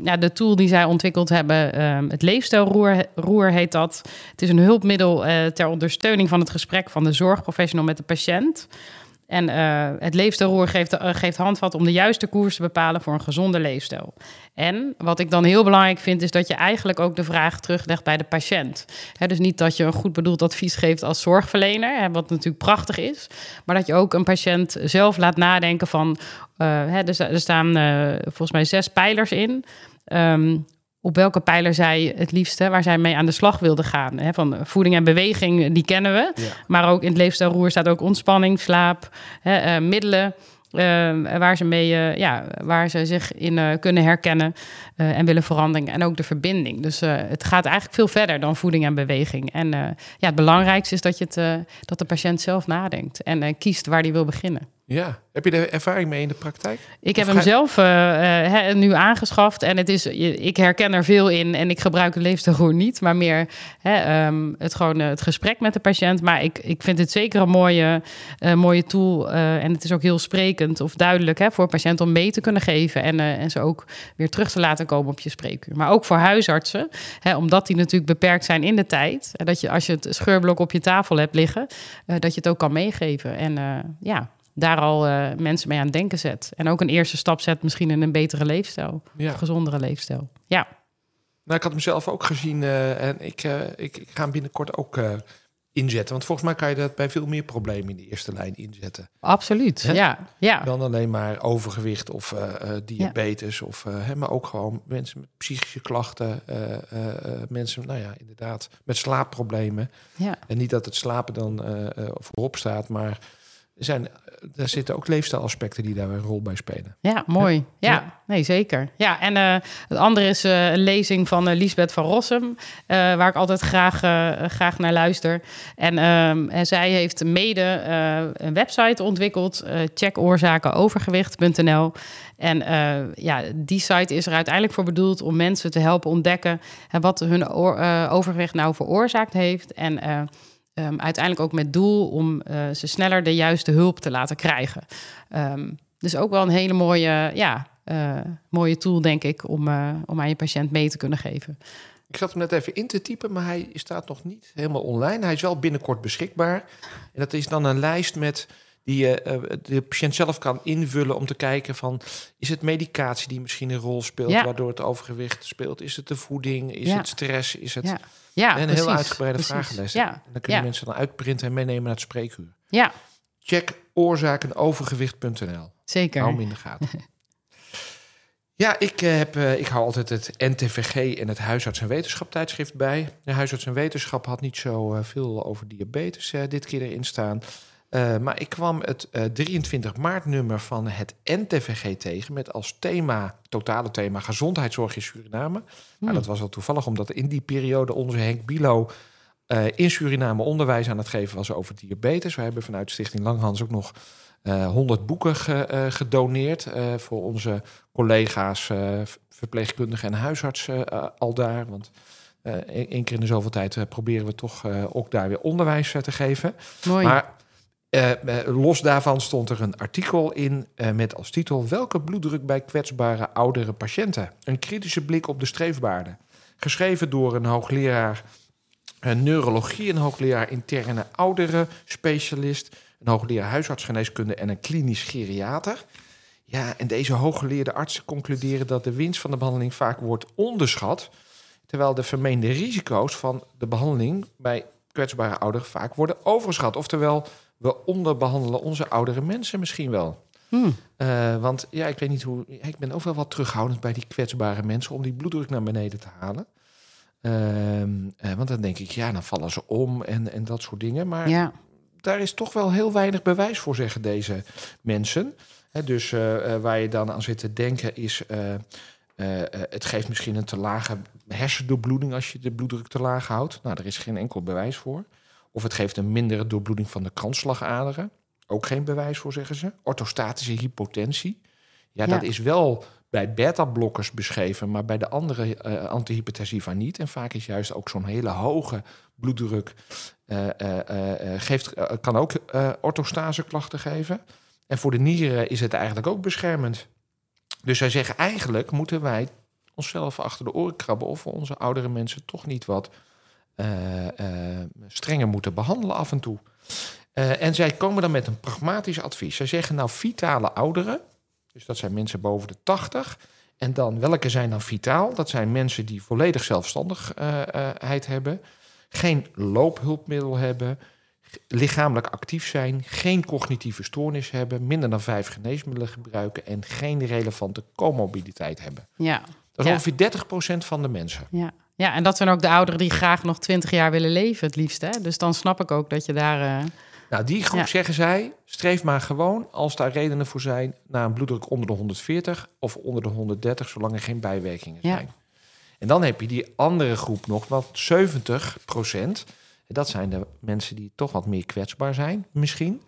ja, de tool die zij ontwikkeld hebben. eh, het leefstijlroer roer heet dat. Het is een hulpmiddel ter ondersteuning van het gesprek van de zorgprofessional met de patiënt. En eh, het leefstijlroer geeft, eh, geeft handvat om de juiste koers te bepalen voor een gezonde leefstijl. En wat ik dan heel belangrijk vind, is dat je eigenlijk ook de vraag teruglegt bij de patiënt. Hè, dus niet dat je een goed bedoeld advies geeft als zorgverlener, wat natuurlijk prachtig is, maar dat je ook een patiënt zelf laat nadenken van, eh, er, sta- staan volgens mij zes pijlers in. Ehm, op welke pijler zij het liefste, waar zij mee aan de slag wilde gaan. Hè, van voeding en beweging, die kennen we. Ja. Maar ook in het leefstijlroer staat ook ontspanning, slaap, hè, eh, middelen. eh, waar, ze mee, eh, ja, waar ze zich in eh, kunnen herkennen eh, en willen veranderen. En ook de verbinding. Dus eh, het gaat eigenlijk veel verder dan voeding en beweging. En eh, ja, het belangrijkste is dat, je het, eh, dat de patiënt zelf nadenkt en eh, kiest waar hij wil beginnen. Ja. Heb je er ervaring mee in de praktijk? Ik heb hem zelf eh, eh, nu aangeschaft en het is, ik herken er veel in en ik gebruik het leefstijlroer niet, maar meer ehm, het, gewoon, eh, het gesprek met de patiënt. Maar ik, ik vind het zeker een mooie, mooie tool en het is ook heel sprekend of duidelijk hè, voor patiënten om mee te kunnen geven en, en ze ook weer terug te laten komen op je spreekuur. Maar ook voor huisartsen, omdat die natuurlijk beperkt zijn in de tijd. En dat je als je het scheurblok op je tafel hebt liggen, dat je het ook kan meegeven. En ja, daar al eh, mensen mee aan het denken zet. En ook een eerste stap zet misschien in een betere leefstijl. Ja. Of gezondere leefstijl. Ja, Nou, ik had hem zelf ook gezien eh, en ik, eh, ik, ik ga hem binnenkort ook inzetten. Want volgens mij kan je dat bij veel meer problemen in de eerste lijn inzetten. absoluut. Hè? Ja, ja. Dan alleen maar overgewicht of diabetes. Of, hè, maar ook gewoon mensen met psychische klachten. mensen, nou ja, inderdaad, met slaapproblemen. ja. En niet dat het slapen dan voorop staat, maar zijn, er zitten ook leefstijlaspecten die daar een rol bij spelen. Ja, mooi. Ja, Ja. nee, zeker. Ja, en eh, het andere is eh, een lezing van eh, Lisbeth van Rossum, eh, waar ik altijd graag, eh, graag naar luister. En, ehm, en zij heeft mede eh, een website ontwikkeld, eh checkoorzakenovergewicht.nl. En eh, ja, die site is er uiteindelijk voor bedoeld om mensen te helpen ontdekken wat hun eh, overgewicht nou veroorzaakt heeft. En eh, ehm, uiteindelijk ook met doel om eh, ze sneller de juiste hulp te laten krijgen. Ehm, dus ook wel een hele mooie, ja, eh, mooie tool, denk ik, om, eh, om aan je patiënt mee te kunnen geven. Ik zat hem net even in te typen, maar hij staat nog niet helemaal online. Hij is wel binnenkort beschikbaar. En dat is dan een lijst met die je eh, de patiënt zelf kan invullen om te kijken van is het medicatie die misschien een rol speelt Ja. waardoor het overgewicht speelt? Is het de voeding? Is Ja. het stress? Is het Ja, ja een precies, heel uitgebreide precies. vragenlijst? Ja, En dan kunnen mensen dan uitprinten en meenemen naar het spreekuur. ja Check oorzakenovergewicht.nl. zeker. Hou hem in de gaten. Ja, ik, eh, heb, eh, ik hou altijd het NTVG en het Huisarts en Wetenschap tijdschrift bij. De Huisarts en Wetenschap had niet zo eh, veel over diabetes dit keer erin staan. Eh, maar ik kwam het eh, 23 maart nummer van het NTVG tegen... met als thema, totale thema, gezondheidszorg in Suriname. Nou, Hmm. dat was wel toevallig, omdat in die periode onze Henk Bilo... eh, in Suriname onderwijs aan het geven was over diabetes. We hebben vanuit Stichting Langhans ook nog eh 100 boeken ge- eh, gedoneerd... eh, voor onze collega's, eh, verpleegkundigen en huisartsen eh, al daar. Want eh, één één keer in de zoveel tijd eh, proberen we toch eh, ook daar weer onderwijs eh, te geven. Mooi. Maar eh, eh, los daarvan stond er een artikel in eh, met als titel... Welke bloeddruk bij kwetsbare oudere patiënten? Een kritische blik op de streefwaarden. Geschreven door een hoogleraar neurologie, een hoogleraar interne ouderen specialist... een hoogleraar huisartsgeneeskunde en een klinisch geriater... Ja, en deze hooggeleerde artsen concluderen dat de winst van de behandeling vaak wordt onderschat, terwijl de vermeende risico's van de behandeling bij kwetsbare ouderen vaak worden overschat. Oftewel, we onderbehandelen onze oudere mensen misschien wel. Hmm. Eh, want ja, ik weet niet hoe. Ik ben ook wel wat terughoudend bij die kwetsbare mensen om die bloeddruk naar beneden te halen. Ehm, eh, want dan denk ik, ja, dan vallen ze om en, en dat soort dingen. Maar ja, daar is toch wel heel weinig bewijs voor, zeggen deze mensen. Hè, dus eh, waar je dan aan zit te denken is... het geeft misschien een te lage hersendoorbloeding als je de bloeddruk te laag houdt. Nou, daar is geen enkel bewijs voor. Of het geeft een mindere doorbloeding van de kransslagaderen. Ook geen bewijs voor, zeggen ze. Orthostatische hypotensie. Ja, Ja. dat is wel bij beta-blokkers beschreven, maar bij de andere eh antihypertensiva niet. En vaak is juist ook zo'n hele hoge bloeddruk eh, eh, geeft, kan ook orthostase klachten geven. En voor de nieren is het eigenlijk ook beschermend. Dus zij zeggen eigenlijk moeten wij onszelf achter de oren krabben of we onze oudere mensen toch niet wat strenger moeten behandelen af en toe. Eh, en zij komen dan met een pragmatisch advies. Zij zeggen nou vitale ouderen, dus dat zijn mensen boven de 80. En dan welke zijn dan vitaal? Dat zijn mensen die volledig zelfstandigheid hebben, geen loophulpmiddel hebben, lichamelijk actief zijn, geen cognitieve stoornis hebben, minder dan vijf geneesmiddelen gebruiken en geen relevante comorbiditeit hebben. ja, Dat is Ja. ongeveer 30% van de mensen. ja. Ja, en dat zijn ook de ouderen die graag nog twintig jaar willen leven, het liefst. Hè? Dus dan snap ik ook dat je daar... eh, Nou, die groep Ja. zeggen zij, streef maar gewoon als daar redenen voor zijn naar een bloeddruk onder de 140 of onder de 130, zolang er geen bijwerkingen Ja. zijn. En dan heb je die andere groep nog, wat 70 procent. Dat zijn de mensen die toch wat meer kwetsbaar zijn, misschien.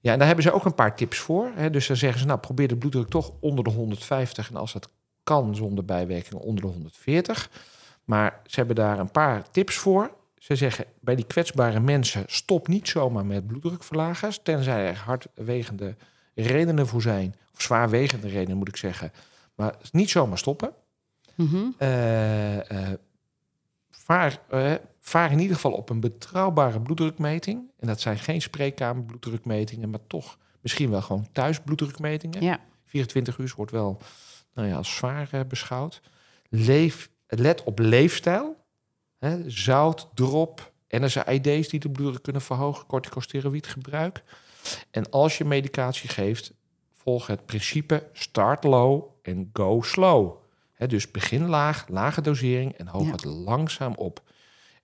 Ja, en daar hebben ze ook een paar tips voor. Hè. Dus dan zeggen ze, nou, probeer de bloeddruk toch onder de 150 en als dat kan zonder bijwerkingen onder de 140. Maar ze hebben daar een paar tips voor. Ze zeggen bij die kwetsbare mensen: stop niet zomaar met bloeddrukverlagers, tenzij er hardwegende redenen voor zijn, of zwaarwegende redenen moet ik zeggen. Maar niet zomaar stoppen. mhm. Eh, eh, vaar, eh, vaar in ieder geval op een betrouwbare bloeddrukmeting. En dat zijn geen spreekkamerbloeddrukmetingen, maar toch misschien wel gewoon thuisbloeddrukmetingen. Ja, 24 uur wordt wel nou ja, als zwaar beschouwd. Leef, let op leefstijl. Hè, zout, drop, NSAID's die de bloeddruk kunnen verhogen, corticosteroïdgebruik. En als je medicatie geeft, volg het principe start low en go slow. Dus begin laag, lage dosering en hoog Ja. het langzaam op.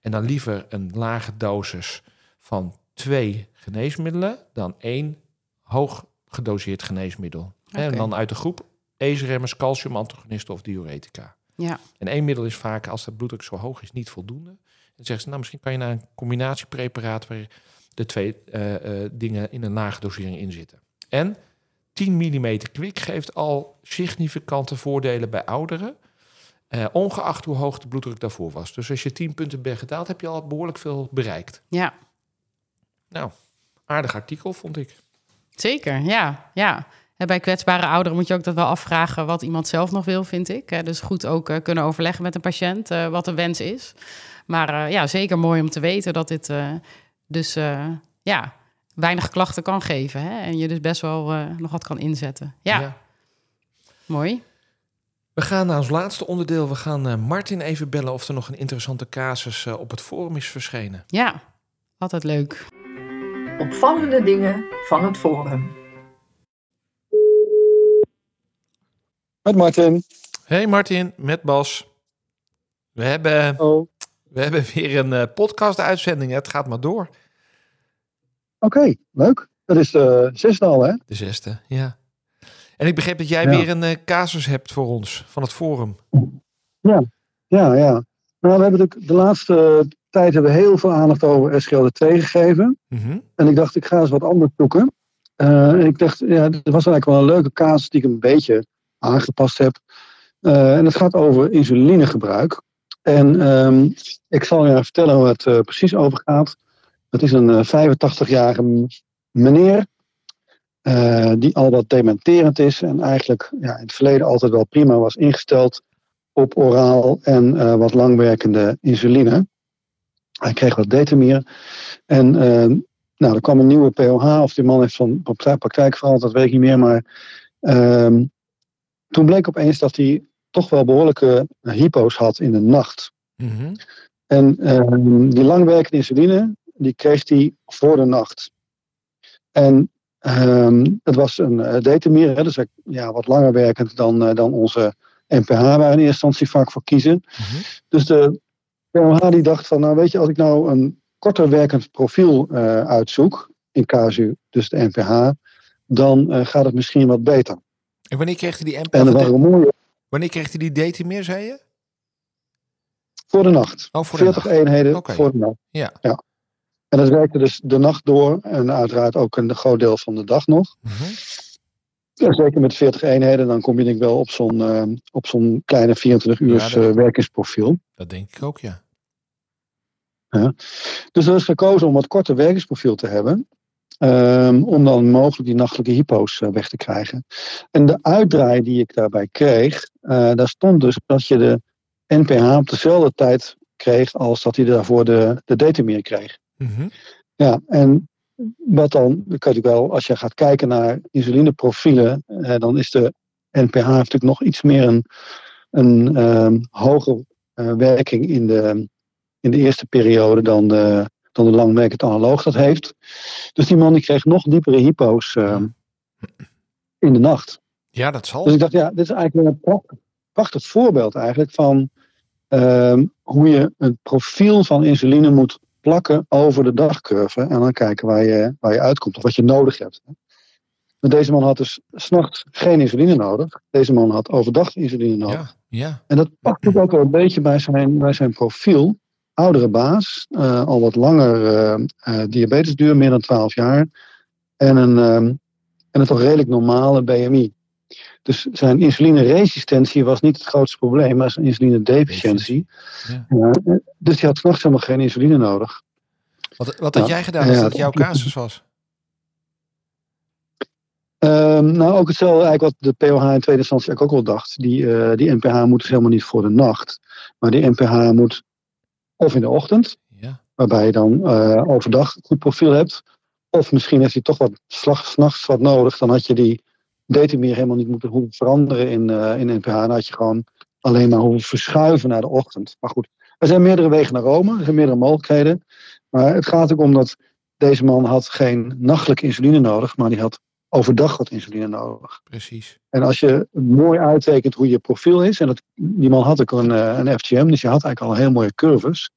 En dan liever een lage dosis van twee geneesmiddelen dan één hoog gedoseerd geneesmiddel. En dan uit de groep ACE-remmers, calciumantagonisten of diuretica. Ja, En één middel is vaak, als de bloeddruk zo hoog is, niet voldoende. Dan zeggen ze, nou, misschien kan je naar een combinatiepreparaat... waar de twee eh, eh, dingen in een lage dosering in zitten. En 10 mm kwik geeft al significante voordelen bij ouderen... eh, ongeacht hoe hoog de bloeddruk daarvoor was. Dus als je 10 punten bent gedaald, heb je al behoorlijk veel bereikt. ja. Nou, aardig artikel, vond ik. Zeker, ja. ja. En bij kwetsbare ouderen moet je ook dat wel afvragen wat iemand zelf nog wil, vind ik. Hè, Dus goed ook eh, kunnen overleggen met een patiënt eh, wat de wens is. Maar eh, ja, zeker mooi om te weten dat dit eh, dus eh, ja, weinig klachten kan geven. Hè? En je dus best wel eh, nog wat kan inzetten. Ja, mooi. We gaan naar ons laatste onderdeel. We gaan eh, Martin even bellen of er nog een interessante casus eh, op het forum is verschenen. Ja, altijd leuk. Opvallende dingen van het forum. Met Martin. Hey Martin, met Bas. We hebben, Oh, we hebben weer een eh, podcast-uitzending. Het gaat maar door. oké, leuk. Dat is de zesde al, hè? De zesde, ja. En ik begreep dat jij Ja. weer een eh, casus hebt voor ons van het forum. Ja, ja. Nou, we hebben de, de laatste tijd hebben we heel veel aandacht over SGLD2 gegeven. Mhm. En ik dacht, ik ga eens wat anders zoeken. Eh, en ik dacht, ja, dit was eigenlijk wel een leuke casus die ik een beetje aangepast heb. Eh, en het gaat over insulinegebruik. En ehm, ik zal je vertellen waar het eh, precies over gaat. Het is een eh, 85-jarige m- meneer. eh, die al wat dementerend is. En eigenlijk ja, in het verleden altijd wel prima was ingesteld op oraal en eh, wat langwerkende insuline. Hij kreeg wat detamir. En eh, nou, er kwam een nieuwe POH, of die man heeft van praktijk, praktijk veranderd, dat weet ik niet meer. Maar ehm, toen bleek opeens dat hij toch wel behoorlijke hypo's had in de nacht. Mhm. En ehm, die langwerkende insuline, die kreeg hij voor de nacht. En ehm het was een uh, detamir, hè, dus ja, wat langer werkend dan, uh, dan onze NPH, waar in eerste instantie vaak voor kiezen. Mhm. Dus de POH die dacht van, nou weet je, als ik nou een korter werkend profiel uh, uitzoek, in casu, dus de NPH, dan gaat het misschien wat beter. En wanneer kreeg hij die NPH? En mooie... Wanneer kreeg hij die detamir, zei je? Voor de nacht. Oh, voor 40 de nacht. eenheden okay. voor de nacht. Ja. ja. En dat werkte dus de nacht door en uiteraard ook een groot deel van de dag nog. Mm -hmm. ja, zeker met 40 eenheden, dan kom je denk ik wel op zo'n uh, op zo'n kleine 24 uur ja, uh, werkingsprofiel. Dat denk ik ook, ja. ja. Dus er is gekozen om wat korter werkingsprofiel te hebben. Um, om dan mogelijk die nachtelijke hypo's uh, weg te krijgen. En de uitdraai die ik daarbij kreeg, uh, daar stond dus dat je de NPH op dezelfde tijd kreeg als dat hij daarvoor de, de kreeg. Mm -hmm. Ja, en wat dan, dan kan je wel, als je gaat kijken naar insulineprofielen, eh, dan is de NPH natuurlijk nog iets meer een, een um, hogere werking in de, in de eerste periode dan de, dan de langwerkend analoog dat heeft. Dus die man die kreeg nog diepere hypo's uh, in de nacht. Ja, dat zal. Dus ik dacht, ja, dit is eigenlijk een prachtig, prachtig voorbeeld eigenlijk van uh, hoe je een profiel van insuline moet plakken over de dagcurve en dan kijken waar je, waar je uitkomt of wat je nodig hebt. Deze man had dus s'nachts geen insuline nodig. Deze man had overdag insuline nodig. Ja, ja. En dat past ook wel een beetje bij zijn, bij zijn profiel. Oudere baas, uh, al wat langer uh, uh, diabetesduur, meer dan 12 jaar. En een, en een toch redelijk normale BMI. Dus zijn insulineresistentie was niet het grootste probleem, maar zijn insulinedeficiëntie. Ja. Uh, dus hij had s'nachts helemaal geen insuline nodig. Wat, wat had jij gedaan als dat jouw casus was? Um, nou, ook hetzelfde eigenlijk wat de POH in tweede instantie ook wel dacht. Die, uh, die NPH moet dus helemaal niet voor de nacht. Maar die NPH moet of in de ochtend, ja. waarbij je dan uh, overdag een goed profiel hebt. Of misschien heeft hij toch wat s'nachts wat nodig. Dan had je die detamir helemaal niet moeten hoeven veranderen in, uh, in NPH. Dan had je gewoon alleen maar hoeven verschuiven naar de ochtend. Maar goed, er zijn meerdere wegen naar Rome. Er zijn meerdere mogelijkheden. Maar het gaat ook om dat deze man had geen nachtelijke insuline nodig. Maar die had overdag wat insuline nodig. Precies. En als je mooi uittekent hoe je profiel is. En dat, die man had ook een, uh, een FGM. Dus je had eigenlijk al heel mooie curves.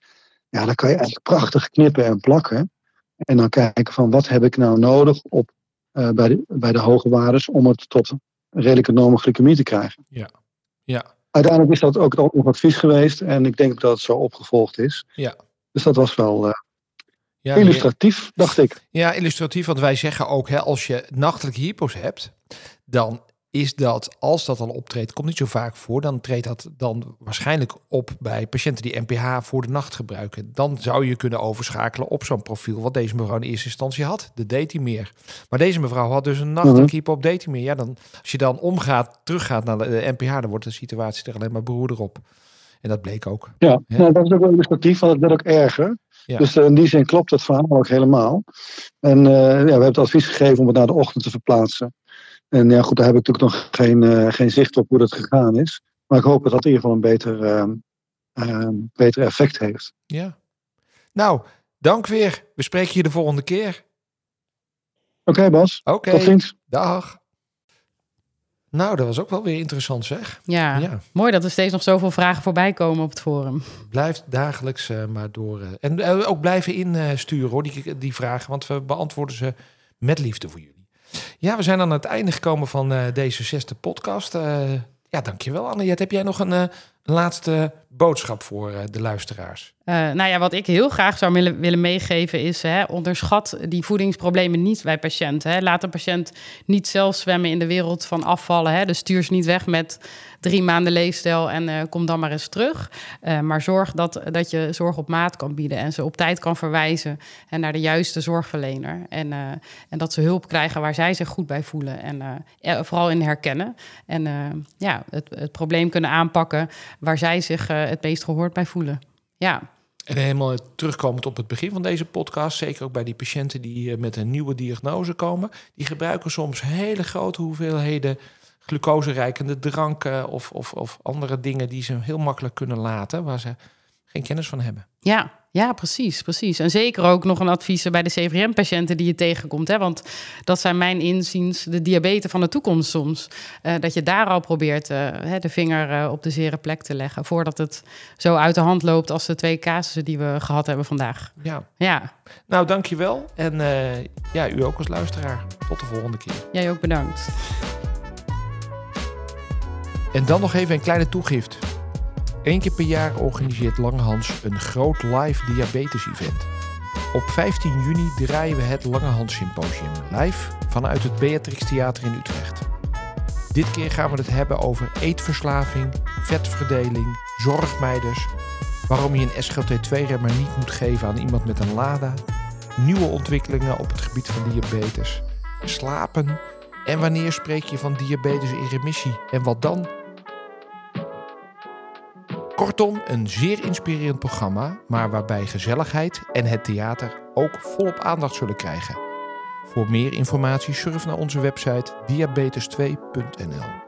Ja, dan kan je eigenlijk prachtig knippen en plakken. En dan kijken van wat heb ik nou nodig op eh, bij, de, bij de hoge waardes om het tot een redelijke normale glycemie te krijgen. Ja. Ja. Uiteindelijk is dat ook nog advies geweest en ik denk dat het zo opgevolgd is. Ja. Dus dat was wel eh, Ja, illustratief, dacht ik. Ja, illustratief, want wij zeggen ook, hè, als je nachtelijke hypo's hebt, dan is dat, als dat al optreedt, komt niet zo vaak voor, dan treedt dat dan waarschijnlijk op bij patiënten die NPH voor de nacht gebruiken. Dan zou je kunnen overschakelen op zo'n profiel, wat deze mevrouw in eerste instantie had. De deed hij meer. Maar deze mevrouw had dus een nachtelijke Mhm. hypo op deed hij meer. Ja, dan, als je dan omgaat, teruggaat naar de NPH, dan wordt de situatie er alleen maar beroerder op. En dat bleek ook. Ja, Ja. Nou, dat is ook wel illustratief, want het werd ook erger. Ja. Dus eh, in die zin klopt het verhaal ook helemaal. En eh, ja, we hebben het advies gegeven om het naar de ochtend te verplaatsen. En ja, goed, daar heb ik natuurlijk nog geen, eh, geen zicht op hoe dat gegaan is. Maar ik hoop dat dat in ieder geval een beter, ehm, ehm, beter effect heeft. Ja. Nou, dank weer. We spreken je de volgende keer. Oké, Bas. Oké. Tot ziens. Dag. Nou, dat was ook wel weer interessant zeg. Ja, Ja. mooi dat er steeds nog zoveel vragen voorbij komen op het forum. Blijft dagelijks eh, maar door. eh, en eh, ook blijven insturen hoor, die, die vragen. Want we beantwoorden ze met liefde voor jullie. Ja, we zijn aan het einde gekomen van deze zesde podcast. Ja, dankjewel Anne. Heb jij nog een, een laatste boodschap voor eh, de luisteraars? Eh, nou ja, wat ik heel graag zou willen, willen meegeven is... Hè, onderschat die voedingsproblemen niet bij patiënten. Hè. Laat een patiënt niet zelf zwemmen in de wereld van afvallen. Hè. Dus stuur ze niet weg met drie maanden leefstijl en eh, kom dan maar eens terug. Eh, maar zorg dat, dat je zorg op maat kan bieden... en ze op tijd kan verwijzen en naar de juiste zorgverlener. En, eh, en dat ze hulp krijgen waar zij zich goed bij voelen. En vooral in herkennen. En ja, het, het probleem kunnen aanpakken waar zij zich het meest gehoord bij voelen. Ja, En helemaal terugkomend op het begin van deze podcast, zeker ook bij die patiënten die met een nieuwe diagnose komen, die gebruiken soms hele grote hoeveelheden glucoserijkende dranken of, of, of andere dingen die ze heel makkelijk kunnen laten, waar ze geen kennis van hebben. Ja, ja, precies, precies. En zeker ook nog een advies bij de CVM-patiënten die je tegenkomt. Hè? Want dat zijn mijn inziens de diabetes van de toekomst soms. Eh, dat je daar al probeert eh, de vinger eh, op de zere plek te leggen... voordat het zo uit de hand loopt als de twee casussen die we gehad hebben vandaag. Ja, Ja, nou dankjewel. En eh, ja, u ook als luisteraar. Tot de volgende keer. jij ook bedankt. En dan nog even een kleine toegift. Eén keer per jaar organiseert Langehans een groot live diabetes event. Op 15 juni draaien we het Langehans Symposium live vanuit het Beatrix Theater in Utrecht. Dit keer gaan we het hebben over eetverslaving, vetverdeling, zorgmeiders, waarom je een SGLT2-remmer niet moet geven aan iemand met een LADA, nieuwe ontwikkelingen op het gebied van diabetes, slapen en wanneer spreek je van diabetes in remissie en wat dan? Kortom, een zeer inspirerend programma, maar waarbij gezelligheid en het theater ook volop aandacht zullen krijgen. Voor meer informatie surf naar onze website diabetes2.nl.